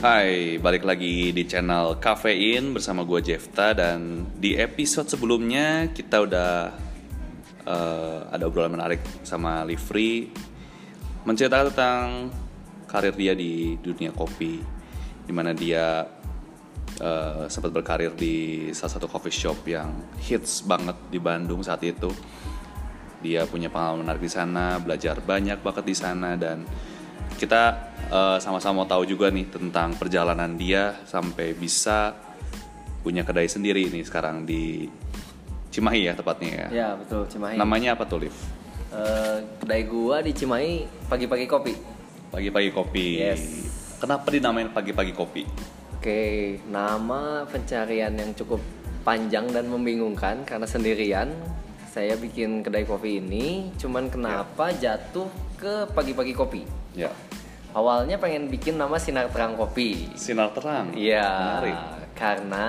Hai, balik lagi di channel Kafein bersama gue Jefta dan di episode sebelumnya kita udah eh, ada obrolan menarik sama Livri menceritakan tentang karir dia di dunia kopi, di mana dia eh, sempat berkarir di salah satu coffee shop yang hits banget di Bandung saat itu. Dia punya pengalaman menarik di sana, belajar banyak banget di sana dan kita eh, sama-sama mau tahu juga nih tentang perjalanan dia sampai bisa punya kedai sendiri nih sekarang di Cimahi ya tepatnya ya. Ya betul Cimahi. Namanya apa tuh, Liv? Eh, kedai gua di Cimahi pagi-pagi kopi. Pagi-pagi kopi. Yes. Kenapa dinamain pagi-pagi kopi? Oke, nama pencarian yang cukup panjang dan membingungkan karena sendirian saya bikin kedai kopi ini. Cuman kenapa jatuh ke pagi-pagi kopi? Ya. Awalnya pengen bikin nama Sinar Terang Kopi. Sinar terang. Iya, karena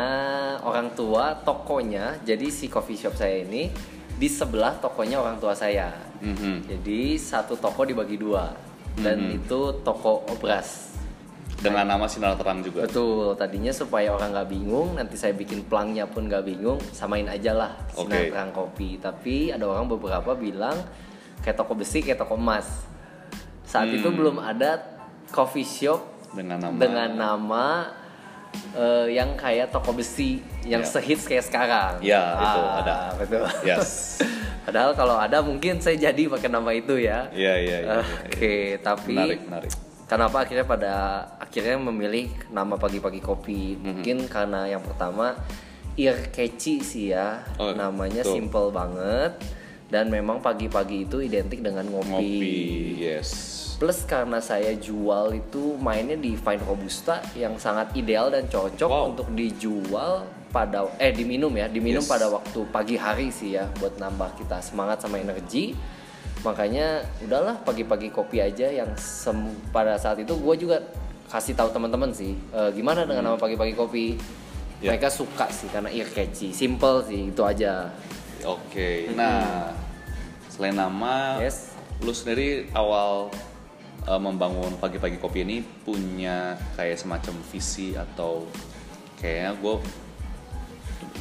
orang tua tokonya, jadi si coffee shop saya ini di sebelah tokonya orang tua saya. Mhm. Jadi satu toko dibagi dua dan Mhm. itu toko obras. Dengan nama sinar terang juga. Betul, tadinya supaya orang nggak bingung, nanti saya bikin pelangnya pun nggak bingung, samain aja lah sinar Oke. terang kopi. Tapi ada orang beberapa bilang kayak toko besi, kayak toko emas. Saat Hmm. itu belum ada coffee shop Dengan nama. dengan nama eh, yang kayak toko besi yang Ya. sehits kayak sekarang. Ya, itu Ah, ada. Betul. Yes. Padahal kalau ada mungkin saya jadi pakai nama itu ya. Iya, iya, iya. iya. Oke, tapi Menarik, menarik. kenapa akhirnya pada akhirnya memilih nama pagi-pagi kopi? Mhm. Mungkin karena yang pertama ear catchy sih ya, Oh, namanya betul. simple banget dan memang pagi-pagi itu identik dengan Ngopi, yes. Plus karena saya jual itu mainnya di Fine Robusta yang sangat ideal dan cocok Wow. untuk dijual pada eh diminum ya, diminum Yes. pada waktu pagi hari sih ya buat nambah kita semangat sama energi. Makanya udahlah pagi-pagi kopi aja yang sem- pada saat itu gue juga kasih tahu teman-teman sih eh, gimana dengan nama pagi-pagi kopi. Ya. Mereka suka sih karena ear catchy, simple sih itu aja. Oke. Nah, selain nama, Yes. lu sendiri awal uh, membangun pagi-pagi kopi ini punya kayak semacam visi atau kayaknya gue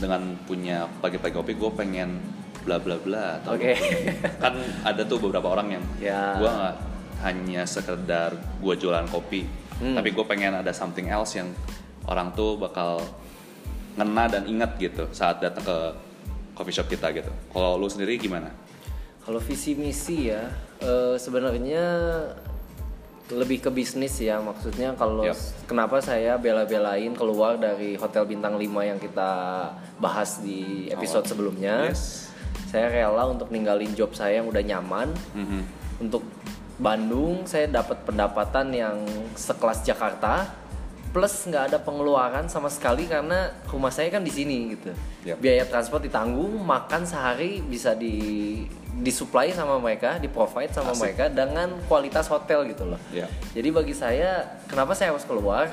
dengan punya pagi-pagi kopi gue pengen bla bla bla atau Oke. kan ada tuh beberapa orang yang Ya. gue nggak hanya sekedar gue jualan kopi Hmm. tapi gue pengen ada something else yang orang tuh bakal ngena dan ingat gitu saat datang ke coffee shop kita gitu kalau lu sendiri gimana Kalau visi misi ya, eh, sebenarnya lebih ke bisnis ya. Maksudnya kalau Yap. kenapa saya bela-belain keluar dari hotel bintang 5 yang kita bahas di episode Awal. sebelumnya. Yes. Saya rela untuk ninggalin job saya yang udah nyaman Mhm. untuk Bandung saya dapat pendapatan yang sekelas Jakarta plus nggak ada pengeluaran sama sekali karena rumah saya kan di sini gitu Yap. biaya transport ditanggung makan sehari bisa di disuplai sama mereka di provide sama Asik. mereka dengan kualitas hotel gitu loh Ya. jadi bagi saya kenapa saya harus keluar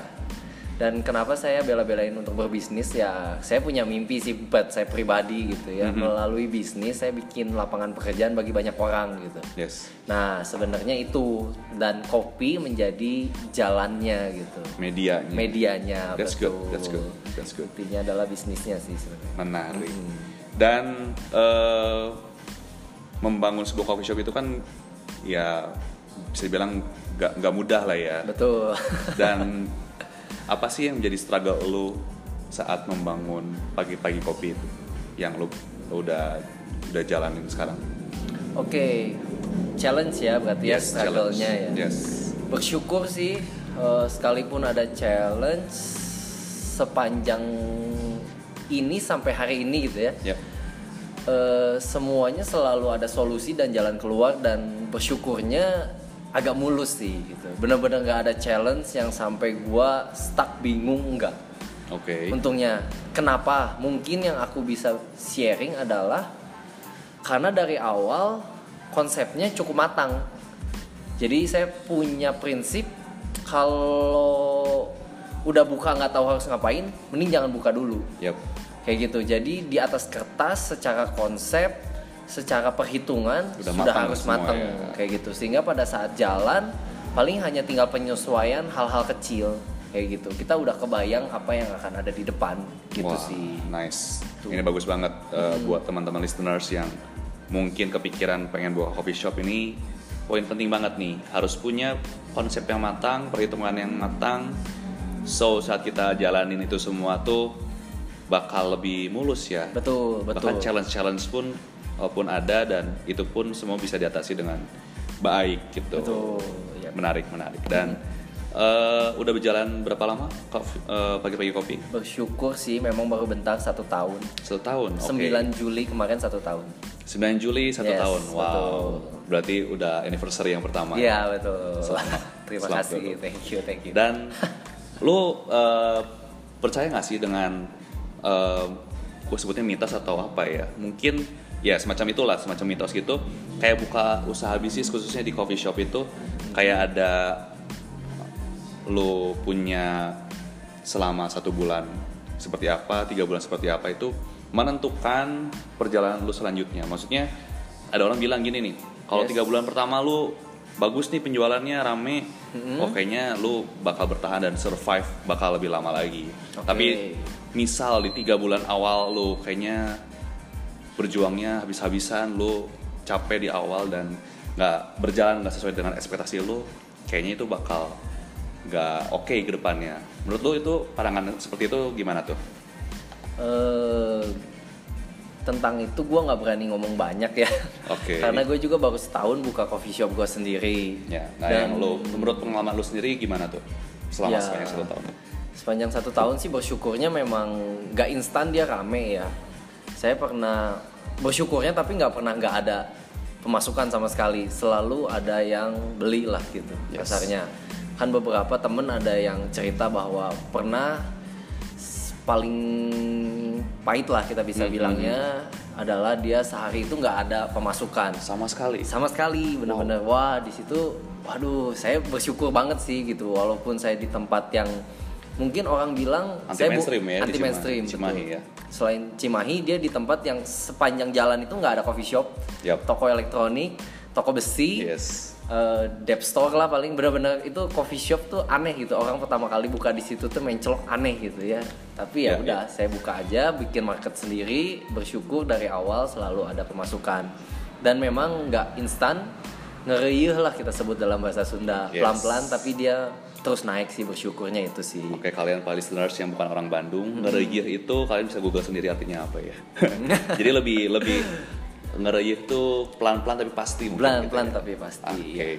dan kenapa saya bela-belain untuk berbisnis ya saya punya mimpi sih buat saya pribadi gitu ya Mhm. melalui bisnis saya bikin lapangan pekerjaan bagi banyak orang gitu yes Nah, sebenarnya itu dan kopi menjadi jalannya gitu. medianya Medianya That's betul. good, that's good, that's good. Intinya adalah bisnisnya sih sebenarnya. menarik Hmm. dan eh, membangun sebuah coffee shop itu kan ya bisa dibilang nggak nggak mudah lah ya Betul. dan apa sih yang menjadi struggle lu saat membangun pagi-pagi kopi itu yang lu, lu udah udah jalanin sekarang Oke. Challenge ya berarti ya struggle-nya ya. challenge. yes Bersyukur sih eh, sekalipun ada challenge sepanjang ini sampai hari ini gitu ya. ya eh, semuanya selalu ada solusi dan jalan keluar dan bersyukurnya agak mulus sih gitu. Bener-bener nggak ada challenge yang sampai gua stuck bingung enggak. oke Untungnya, kenapa? Mungkin yang aku bisa sharing adalah karena dari awal konsepnya cukup matang. Jadi saya punya prinsip kalau udah buka nggak tahu harus ngapain, mending jangan buka dulu Yap. Kayak gitu jadi di atas kertas secara konsep secara perhitungan Udah sudah matang harus matang ya. kayak gitu sehingga pada saat jalan paling hanya tinggal penyesuaian hal-hal kecil kayak gitu kita udah kebayang apa yang akan ada di depan gitu Wah, sih nice. Tuh. Ini bagus banget uh, buat teman-teman listeners yang mungkin kepikiran pengen buka coffee shop ini. Poin penting banget nih, harus punya konsep yang matang, perhitungan yang matang. So saat kita jalanin itu semua tuh bakal lebih mulus ya. betul betul Bahkan challenge-challenge pun uh, pun ada dan itu pun semua bisa diatasi dengan baik gitu. betul ya. Menarik, menarik. Dan uh, udah berjalan berapa lama kopi- uh, pagi-pagi kopi? bersyukur sih memang baru bentar satu tahun Satu tahun. oke. 9 Juli kemarin satu tahun 9 Juli satu Yes, tahun. Wow. betul. Berarti udah anniversary yang pertama. Iya betul Selamat. terima Selamat, kasih betul. thank you thank you Dan lu uh, percaya nggak sih dengan uh, gue sebutnya mitos atau apa ya? Mungkin ya semacam itulah, semacam mitos gitu. Kayak buka usaha bisnis khususnya di coffee shop itu kayak ada lu punya selama satu bulan seperti apa, tiga bulan seperti apa itu menentukan perjalanan lu selanjutnya. Maksudnya ada orang bilang gini nih, kalau Yes. tiga bulan pertama lu bagus nih penjualannya rame, oh kayaknya lu bakal bertahan dan survive bakal lebih lama lagi. Oke. Tapi misal di tiga bulan awal lu kayaknya berjuangnya habis-habisan, lu capek di awal dan nggak berjalan nggak sesuai dengan ekspektasi lu, kayaknya itu bakal nggak oke ke depannya. Menurut lu itu pandangan seperti itu gimana tuh? Eh, tentang itu gue nggak berani ngomong banyak ya Oke. karena gue juga baru setahun buka coffee shop gue sendiri Ya, nah Dan- yang lu menurut pengalaman lu sendiri gimana tuh selama Ya. sepanjang satu tahun? Sepanjang satu tahun sih bersyukurnya memang nggak instan dia rame ya. Saya pernah bersyukurnya tapi nggak pernah nggak ada pemasukan sama sekali. Selalu ada yang beli lah gitu Yes. kasarnya. Kan beberapa temen ada yang cerita bahwa pernah paling pahit lah kita bisa Mhm. bilangnya adalah dia sehari itu nggak ada pemasukan. Sama sekali. sama sekali bener-bener. Wah di situ waduh saya bersyukur banget sih gitu. Walaupun saya di tempat yang mungkin orang bilang Anti saya mainstream ya, anti Cimahi- mainstream Cimahi betul. ya. selain Cimahi dia di tempat yang sepanjang jalan itu nggak ada coffee shop Yap. toko elektronik toko besi Yes. eh, dep store lah paling bener-bener itu coffee shop tuh aneh gitu orang pertama kali buka di situ tuh mencelok aneh gitu ya tapi ya Ya, udah saya buka aja bikin market sendiri bersyukur dari awal selalu ada pemasukan dan memang nggak instan ngeriyuh lah kita sebut dalam bahasa Sunda Yes. pelan-pelan tapi dia terus naik sih bersyukurnya itu sih Oke kalian para listeners yang bukan orang Bandung, Hmm. ngereyih itu kalian bisa google sendiri artinya apa ya. Jadi lebih lebih ngereyih itu pelan-pelan tapi pasti. mungkin pelan-pelan gitu ya. tapi pasti Oke.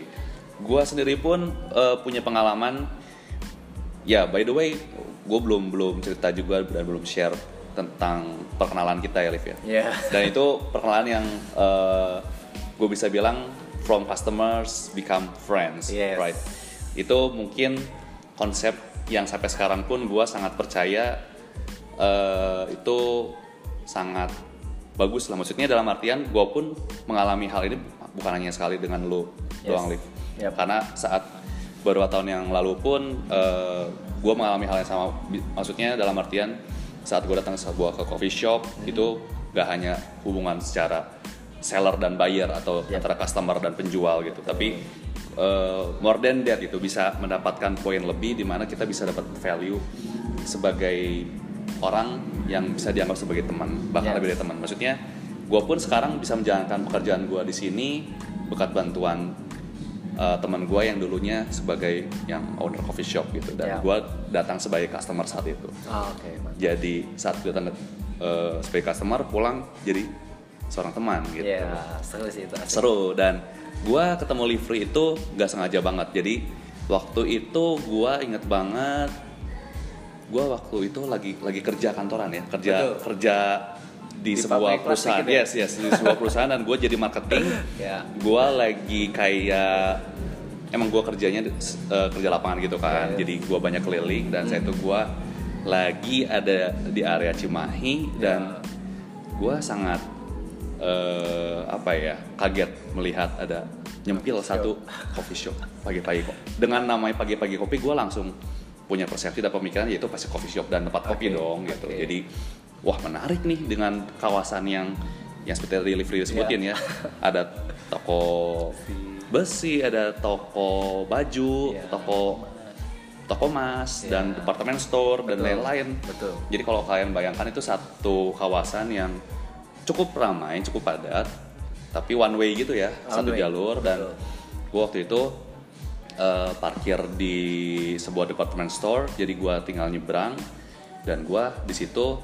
Gua sendiri pun eh, punya pengalaman. Ya, by the way, gue belum belum cerita juga dan belum share tentang perkenalan kita ya, Liv ya. ya Dan itu perkenalan yang gue bisa bilang from customers become friends, Yes. right? Itu mungkin konsep yang sampai sekarang pun gue sangat percaya eh, itu sangat bagus lah. Maksudnya dalam artian gue pun mengalami hal ini bukan hanya sekali dengan lo Yes. doang, Liv. Yep. Karena saat beberapa tahun yang lalu pun gue mengalami hal yang sama. Maksudnya dalam artian saat gue datang ke sebuah ke coffee shop itu gak hanya hubungan secara seller dan buyer atau Yep. antara customer dan penjual gitu, tapi uh, more than that itu bisa mendapatkan poin lebih di mana kita bisa dapat value sebagai orang yang bisa dianggap sebagai teman bahkan Yes. lebih dari teman. Maksudnya gue pun sekarang bisa menjalankan pekerjaan gue di sini berkat bantuan uh, teman gue yang dulunya sebagai yang owner coffee shop gitu dan Ya. gue datang sebagai customer saat itu. Ah, oke mantap. Jadi saat gue datang uh, sebagai customer pulang jadi seorang teman gitu. ya seru sih itu asik. Seru dan gue ketemu Livri itu nggak sengaja banget. Jadi waktu itu gue inget banget gue waktu itu lagi lagi kerja kantoran ya kerja Betul. kerja di, Di sebuah perusahaan gitu ya? yes yes di sebuah perusahaan dan gue jadi marketing Ya. gue lagi kayak emang gue kerjanya eh, kerja lapangan gitu kan Ya, ya. jadi gue banyak keliling dan saya itu gue lagi ada di area Cimahi dan gue sangat eh, apa ya kaget melihat ada nyempil satu coffee shop pagi-pagi kok dengan namanya pagi-pagi kopi gue langsung punya persepsi dan pemikiran yaitu pasti coffee shop dan tempat kopi Oke, dong gitu oke. jadi wah menarik nih dengan kawasan yang yang seperti tadi Livri sebutin ya ada toko besi ada toko baju Iya. toko toko mas Iya. dan departemen store dan Betul. lain-lain. Betul. Jadi kalau kalian bayangkan itu satu kawasan yang cukup ramai, cukup padat, tapi one way gitu ya, One satu way, jalur. dan gue waktu itu eh, parkir di sebuah department store, jadi gue tinggal nyebrang. Dan gue di situ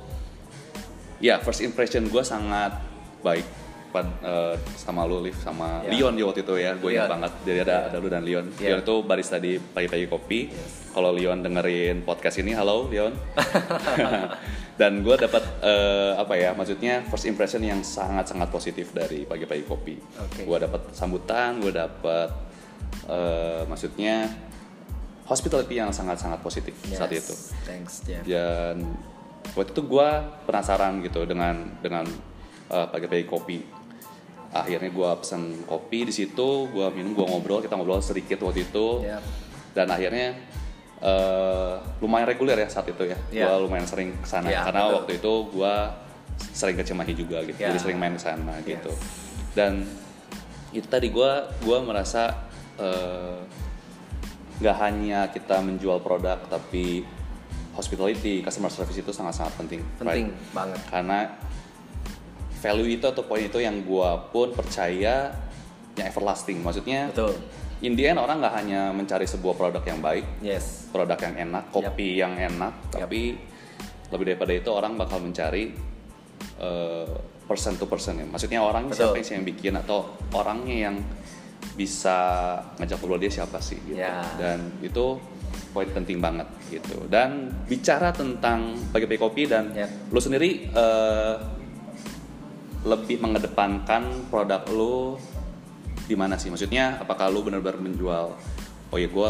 ya first impression gue sangat baik pad- eh, sama lu Liv sama Ya. Leon ya waktu itu ya gue ingat Leon. banget jadi ada ada lu dan Leon Ya. Leon itu barista di pagi-pagi kopi kalau Leon dengerin podcast ini halo Leon dan gue dapat eh, apa ya maksudnya first impression yang sangat sangat positif dari pagi-pagi kopi Oke. gue dapat sambutan gue dapat eh, maksudnya hospitality yang sangat sangat positif saat Yes. itu Thanks, Jeff. dan waktu itu gue penasaran gitu dengan dengan uh, pagi-pagi kopi akhirnya gue pesen kopi di situ gue minum gue ngobrol kita ngobrol sedikit waktu itu Yap. dan akhirnya uh, lumayan reguler ya saat itu ya Ya. gue lumayan sering ke sana Ya, karena betul. waktu itu gue sering ke Cimahi juga gitu Ya. jadi sering main ke sana Yes. gitu dan itu tadi gue gua merasa uh, nggak hanya kita menjual produk tapi hospitality customer service itu sangat-sangat penting Penting right? banget. karena value itu atau poin itu yang gua pun percaya yang everlasting maksudnya Betul. in the end orang nggak hanya mencari sebuah produk yang baik Yes. produk yang enak kopi yang enak tapi lebih daripada itu orang bakal mencari eh, person to person ya maksudnya orang Betul. siapa sih yang bikin atau orangnya yang bisa ngajak ngobrol dia siapa sih gitu Ya. dan itu poin penting banget gitu dan bicara tentang pagi-pagi kopi dan Ya. lu sendiri eh, lebih mengedepankan produk lu di mana sih maksudnya apakah lu benar-benar menjual oh ya gue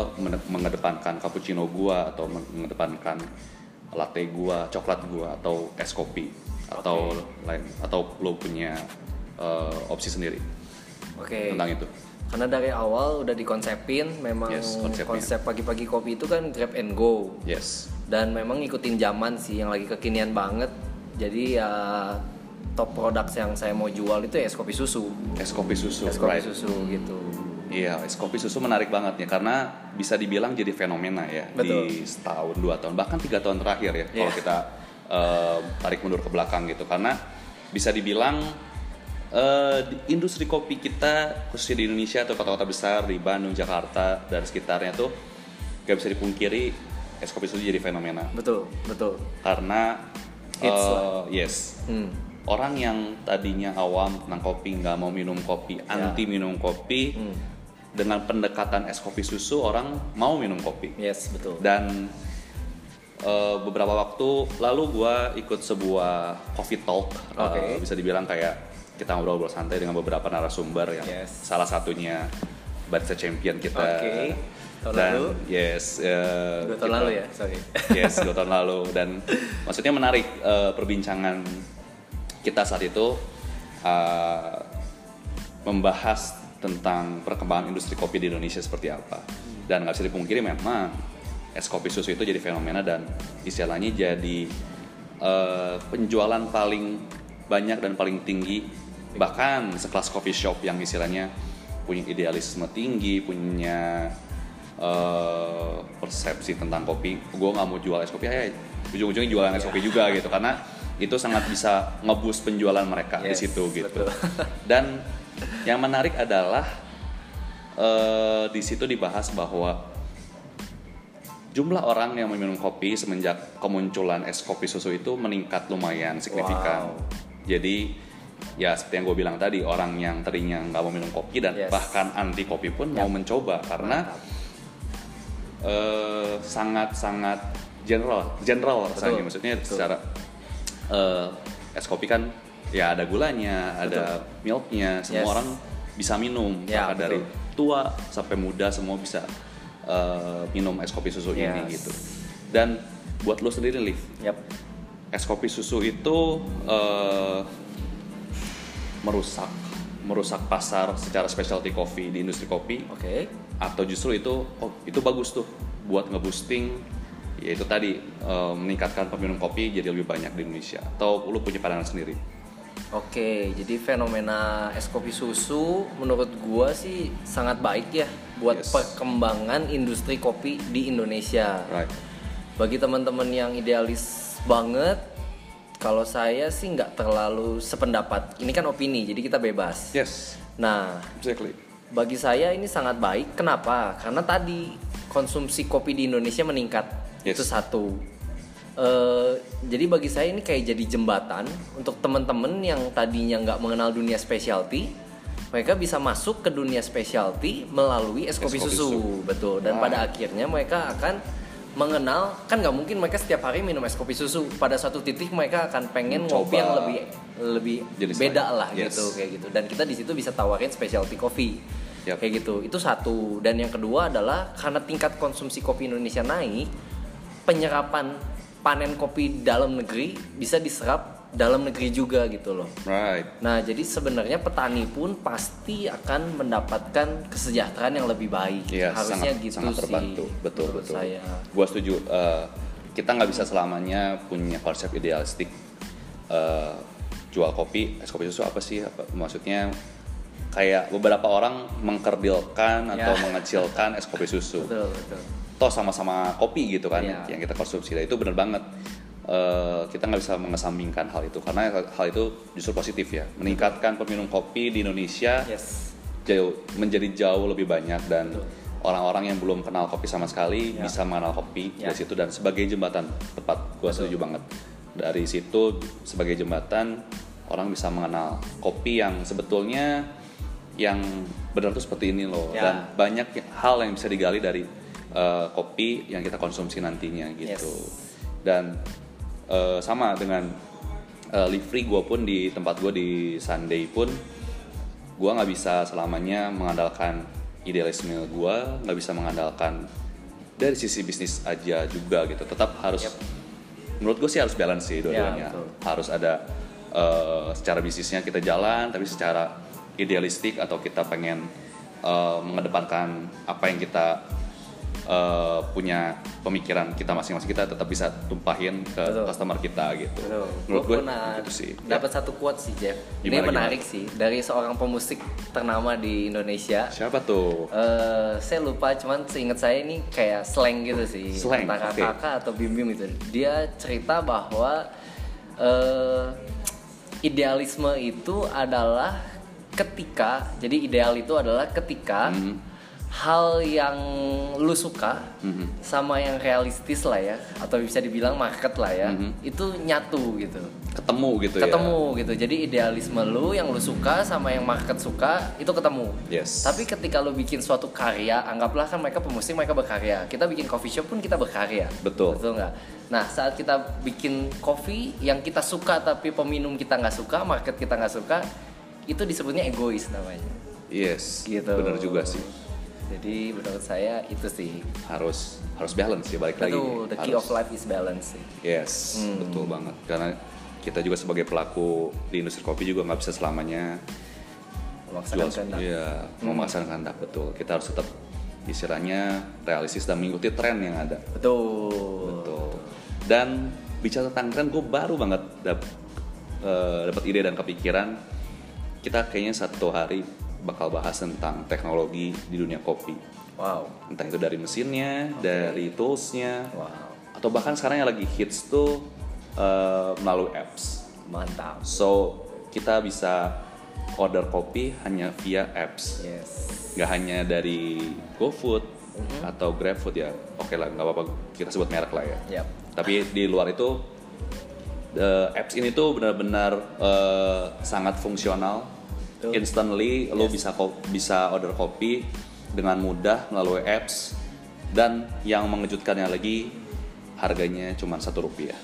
mengedepankan cappuccino gua atau mengedepankan latte gua coklat gua atau es kopi atau lain atau lu punya eh, opsi sendiri Oke. tentang itu Karena dari awal udah dikonsepin memang Yes, konsepnya. konsep pagi-pagi kopi itu kan grab and go yes dan memang ngikutin zaman sih yang lagi kekinian banget. Jadi ya top produk yang saya mau jual itu ya es kopi susu. es kopi susu Es kopi right. susu gitu. Iya, es kopi susu menarik banget ya karena bisa dibilang jadi fenomena ya Betul. di setahun dua tahun bahkan tiga tahun terakhir ya kalau Iya. kita eh, tarik mundur ke belakang gitu karena bisa dibilang eh, di industri kopi kita khususnya di Indonesia atau kota-kota besar di Bandung, Jakarta dan sekitarnya tuh gak bisa dipungkiri es kopi susu jadi fenomena Betul, betul. karena Hits eh, lah. yes Hmm. Orang yang tadinya awam tentang kopi nggak mau minum kopi anti minum kopi Ya. Hmm. dengan pendekatan es kopi susu orang mau minum kopi Yes, betul. dan eh, beberapa waktu lalu gue ikut sebuah coffee talk eh, Oke. bisa dibilang kayak kita ngobrol-ngobrol santai dengan beberapa narasumber yang Yes. salah satunya barista champion kita Oke. Tahun dan lalu? yes eh, Dua tahun kita- lalu ya, sorry. yes dua tahun lalu dan maksudnya menarik eh, perbincangan kita saat itu eh, membahas tentang perkembangan industri kopi di Indonesia seperti apa. Dan nggak bisa dipungkiri memang es kopi susu itu jadi fenomena dan istilahnya jadi eh, penjualan paling banyak dan paling tinggi bahkan sekelas coffee shop yang istilahnya punya idealisme tinggi punya eh, persepsi tentang kopi. Gue nggak mau jual es kopi ya ujung-ujungnya jualan es kopi juga gitu. Karena itu sangat bisa ngebus penjualan mereka di Yes, situ gitu betul. dan yang menarik adalah eh, di situ dibahas bahwa jumlah orang yang meminum kopi semenjak kemunculan es kopi susu itu meningkat lumayan signifikan. Wow. Jadi ya seperti yang gue bilang tadi orang yang tadinya nggak mau minum kopi dan Yes. bahkan anti kopi pun mau mencoba karena eh, sangat-sangat general, general rasanya Betul, maksudnya betul. secara eh, es kopi kan ya ada gulanya, ada milknya, semua Yes. orang bisa minum, Ya, maka dari betul. tua sampai muda semua bisa eh, minum es kopi susu ini Yes. gitu. Dan buat lo sendiri, Liv, Yap. es kopi susu itu eh, merusak merusak pasar secara specialty coffee di industri kopi Oke. atau justru itu oh itu bagus tuh buat ngeboosting yaitu tadi eh, meningkatkan peminum kopi jadi lebih banyak di Indonesia atau lu punya pandangan sendiri Oke, jadi fenomena es kopi susu menurut gua sih sangat baik ya buat Yes. perkembangan industri kopi di Indonesia. Right. Bagi teman-teman yang idealis banget, kalau saya sih nggak terlalu sependapat. Ini kan opini, jadi kita bebas. Yes. Nah, Exactly. bagi saya ini sangat baik. Kenapa? Karena tadi konsumsi kopi di Indonesia meningkat. Yes. Itu satu. Eh, jadi bagi saya ini kayak jadi jembatan untuk teman-teman yang tadinya nggak mengenal dunia specialty, mereka bisa masuk ke dunia specialty melalui es kopi susu, susu. betul. Dan pada akhirnya mereka akan mengenal kan nggak mungkin mereka setiap hari minum es kopi susu. Pada suatu titik mereka akan pengen ngopi Mencoba yang lebih lebih jenis beda lain. lah Yes. gitu kayak gitu. Dan kita di situ bisa tawarin specialty coffee Yap. kayak gitu itu satu dan yang kedua adalah karena tingkat konsumsi kopi Indonesia naik penyerapan panen kopi dalam negeri bisa diserap dalam negeri juga gitu loh Right. nah jadi sebenarnya petani pun pasti akan mendapatkan kesejahteraan yang lebih baik Iya, harusnya sangat, gitu sangat sih terbantu. Betul, menurut betul. saya Gua setuju. Eh, kita nggak bisa selamanya punya konsep idealistik eh, jual kopi, es kopi susu apa sih? Apa, maksudnya kayak beberapa orang mengkerdilkan atau Ya. mengecilkan es kopi susu. betul betul Toh sama-sama kopi gitu kan Iya. yang kita konsumsi. Dan itu bener banget. Eh, kita nggak bisa mengesampingkan hal itu karena hal itu justru positif ya meningkatkan peminum kopi di Indonesia yes jauh menjadi jauh lebih banyak dan orang-orang yang belum kenal kopi sama sekali Ya. bisa mengenal kopi Ya. dari situ dan sebagai jembatan tepat gua setuju banget dari situ sebagai jembatan orang bisa mengenal kopi yang sebetulnya yang benar tuh seperti ini loh Ya. dan banyak hal yang bisa digali dari uh, kopi yang kita konsumsi nantinya gitu dan uh, sama dengan uh, livery gue pun di tempat gue di Sunday pun gue nggak bisa selamanya mengandalkan idealisme gue nggak bisa mengandalkan dari sisi bisnis aja juga gitu tetap harus Yap. menurut gue sih harus balance sih dua-duanya Ya, betul. harus ada eh, secara bisnisnya kita jalan tapi secara idealistik atau kita pengen eh, mengedepankan apa yang kita eh, punya pemikiran kita masing-masing kita tetap bisa tumpahin ke Betul. customer kita gitu Betul. menurut Gue gue pernah gitu sih dapat satu quote sih Jeff. Ini Gimana, menarik sih dari seorang pemusik ternama di Indonesia. siapa tuh Eh, saya lupa, cuman seingat saya ini kayak slang gitu sih, Slang, antara oke. kakak atau bim bim gitu. Dia cerita bahwa eh, idealisme itu adalah ketika, jadi ideal itu adalah ketika Hmm. Hal yang lu suka Mhm. sama yang realistis lah ya, atau bisa dibilang market lah ya, Mhm. itu nyatu gitu. Ketemu gitu ya? Ketemu gitu. Jadi idealisme lu yang lu suka sama yang market suka itu ketemu. Yes. tapi ketika lu bikin suatu karya anggaplah kan mereka pemusik mereka berkarya. Kita bikin coffee shop pun kita berkarya. Betul. betul nggak? Nah saat kita bikin kopi yang kita suka tapi peminum kita nggak suka market kita nggak suka itu disebutnya egois namanya. Yes. Gitu. Bener juga sih jadi menurut saya itu sih harus harus balance sih balik lagi. Itu the key Harus. of life is balance sih. Yes Hmm. betul banget. Karena kita juga sebagai pelaku di industri kopi juga nggak bisa selamanya memaksakan kehendak. Iya Hmm. memaksakan kehendak betul. Kita harus tetap istilahnya realistis dan mengikuti tren yang ada. Betul. Betul. Dan bicara tentang tren gue baru banget dap- eh, dapat ide dan kepikiran kita kayaknya satu hari bakal bahas tentang teknologi di dunia kopi wow entah itu dari mesinnya dari toolsnya wow atau bahkan sekarang yang lagi hits tuh eh, melalui apps. mantap So kita bisa order kopi hanya via apps, yes nggak hanya dari GoFood Mm-hmm. atau GrabFood ya. Oke lah, nggak apa-apa kita sebut merek lah ya. Yap. Tapi di luar itu eh, apps ini tuh benar-benar eh, sangat fungsional. Betul. Instantly lo bisa bisa order kopi dengan mudah melalui apps dan yang mengejutkannya lagi harganya cuma satu rupiah.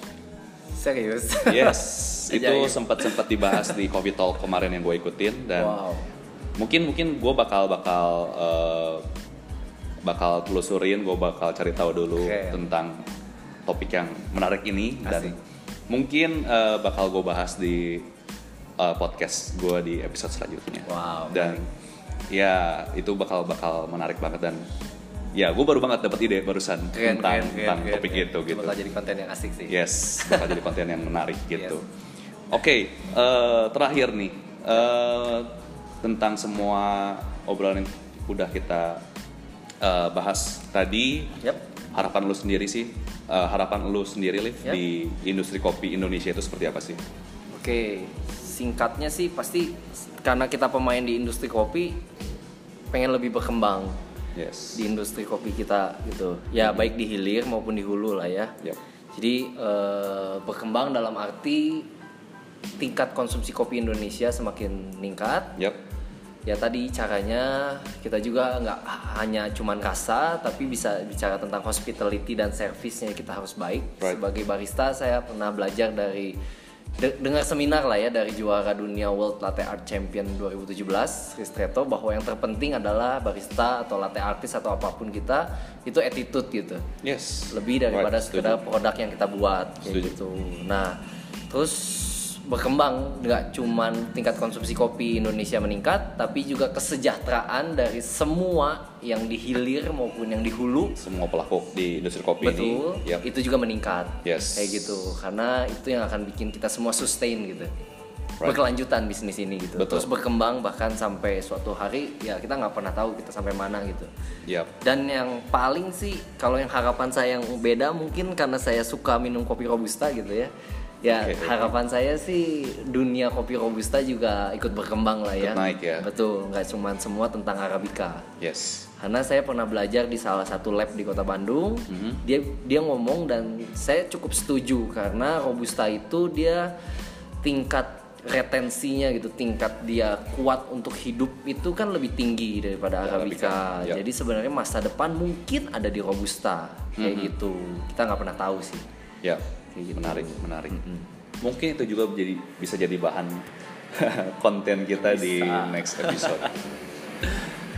Serius? Yes, itu sempat sempat dibahas di Coffee Talk kemarin yang gue ikutin dan wow. mungkin mungkin gue bakal bakal eh, bakal telusurin, gue bakal cari tahu dulu Oke. tentang topik yang menarik ini dan Asik. mungkin eh, bakal gue bahas di eh, podcast gue di episode selanjutnya. Wow, Dan ya itu bakal bakal menarik banget dan ya gue baru banget dapat ide barusan Keren, tentang keren, tentang keren, topik keren. itu gitu. Bakal jadi konten yang asik sih. Yes, bakal jadi konten yang menarik gitu. Oke, eh, terakhir nih eh, tentang semua obrolan yang udah kita eh, bahas tadi. Yap. Harapan lu sendiri sih, eh, harapan lu sendiri Liv Yap. di industri kopi Indonesia itu seperti apa sih? Oke, singkatnya sih pasti karena kita pemain di industri kopi pengen lebih berkembang Yes. di industri kopi kita gitu. Ya baik di hilir maupun di hulu lah ya. Yap. Jadi eh, berkembang dalam arti tingkat konsumsi kopi Indonesia semakin meningkat. Yap. Ya tadi caranya kita juga nggak hanya cuman rasa tapi bisa bicara tentang hospitality dan servisnya kita harus baik. Right. Sebagai barista saya pernah belajar dari de- dengar seminar lah ya dari juara dunia World Latte Art Champion 2017 Ristretto bahwa yang terpenting adalah barista atau latte artist atau apa pun kita itu attitude gitu Yes. lebih daripada Right, sekedar produk yang kita buat kayak Setuju. gitu. Nah, terus berkembang nggak cuman tingkat konsumsi kopi Indonesia meningkat, tapi juga kesejahteraan dari semua yang di hilir maupun yang di hulu Semua pelaku di industri kopi betul ini. Yap. itu juga meningkat Yes. kayak gitu karena itu yang akan bikin kita semua sustain gitu Right. berkelanjutan bisnis ini gitu Betul. terus berkembang bahkan sampai suatu hari ya kita nggak pernah tahu kita sampai mana gitu Yap. dan yang paling sih kalau yang harapan saya yang beda mungkin karena saya suka minum kopi robusta gitu ya. Ya oke. harapan saya sih dunia kopi robusta juga ikut berkembang lah ya. Ikut naik ya. Betul, nggak cuma semua tentang arabica. Yes. Karena saya pernah belajar di salah satu lab di Kota Bandung. Mhm. Dia dia ngomong dan saya cukup setuju karena robusta itu dia tingkat retensinya gitu, tingkat dia kuat untuk hidup itu kan lebih tinggi daripada Arabica, arabica. ya. Jadi sebenarnya masa depan mungkin ada di robusta kayak Mhm. gitu. Kita nggak pernah tahu sih. Ya. Kayak gitu. Menarik, menarik. Mungkin itu juga jadi bisa jadi bahan konten kita di Bisa. next episode.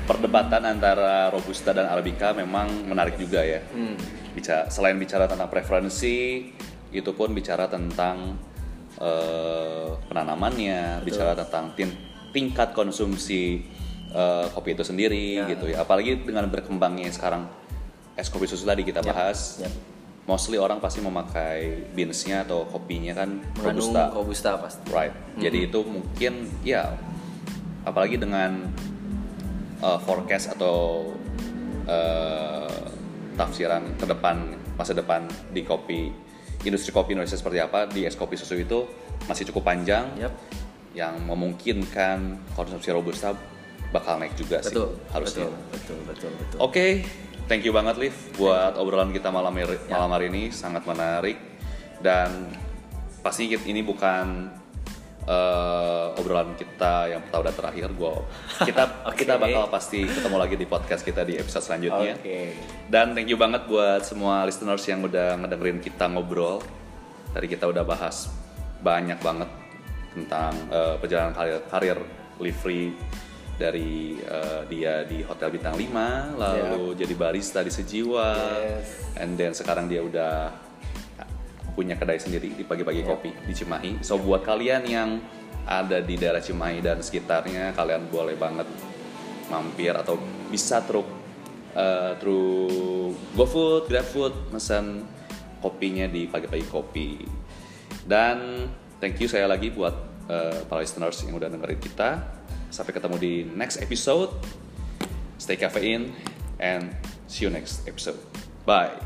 Perdebatan antara robusta dan arabica memang menarik juga ya. Hmm. Bicara selain bicara tentang preferensi, itu pun bicara tentang eh, penanamannya, bicara tentang tin- tingkat konsumsi eh, kopi itu sendiri Ya. gitu ya. Apalagi dengan berkembangnya sekarang es kopi susu tadi kita bahas. Yap. Mostly orang pasti memakai beansnya atau kopinya kan Mengandung robusta. robusta, pasti. Right. Jadi itu mungkin ya apalagi dengan uh, forecast atau uh, tafsiran ke depan masa depan di kopi industri kopi Indonesia seperti apa di es kopi susu itu masih cukup panjang Yap. yang memungkinkan konsumsi robusta bakal naik juga sih Betul. harusnya. Betul, betul, betul, betul. Oke, thank you banget Liv buat obrolan kita malam hari, Ya. malam hari ini sangat menarik dan pasti ini bukan eh, obrolan kita yang pertama dan terakhir. Gua kita Oke. kita bakal pasti ketemu lagi di podcast kita di episode selanjutnya. Oke. Dan thank you banget buat semua listeners yang udah ngedengerin kita ngobrol. Tadi kita udah bahas banyak banget tentang eh, perjalanan karir, karir livery dari eh, dia di Hotel Bintang 5, lalu jadi barista di Sejiwa, Yes. and then sekarang dia udah punya kedai sendiri di pagi-pagi kopi di Cimahi. So buat kalian yang ada di daerah Cimahi dan sekitarnya, kalian boleh banget mampir atau bisa truk eh, through GoFood, GrabFood, pesan kopinya di pagi-pagi kopi. Dan thank you saya lagi buat eh, para listeners yang udah dengerin kita. Sampai ketemu di next episode. Stay caffeine and see you next episode. Bye.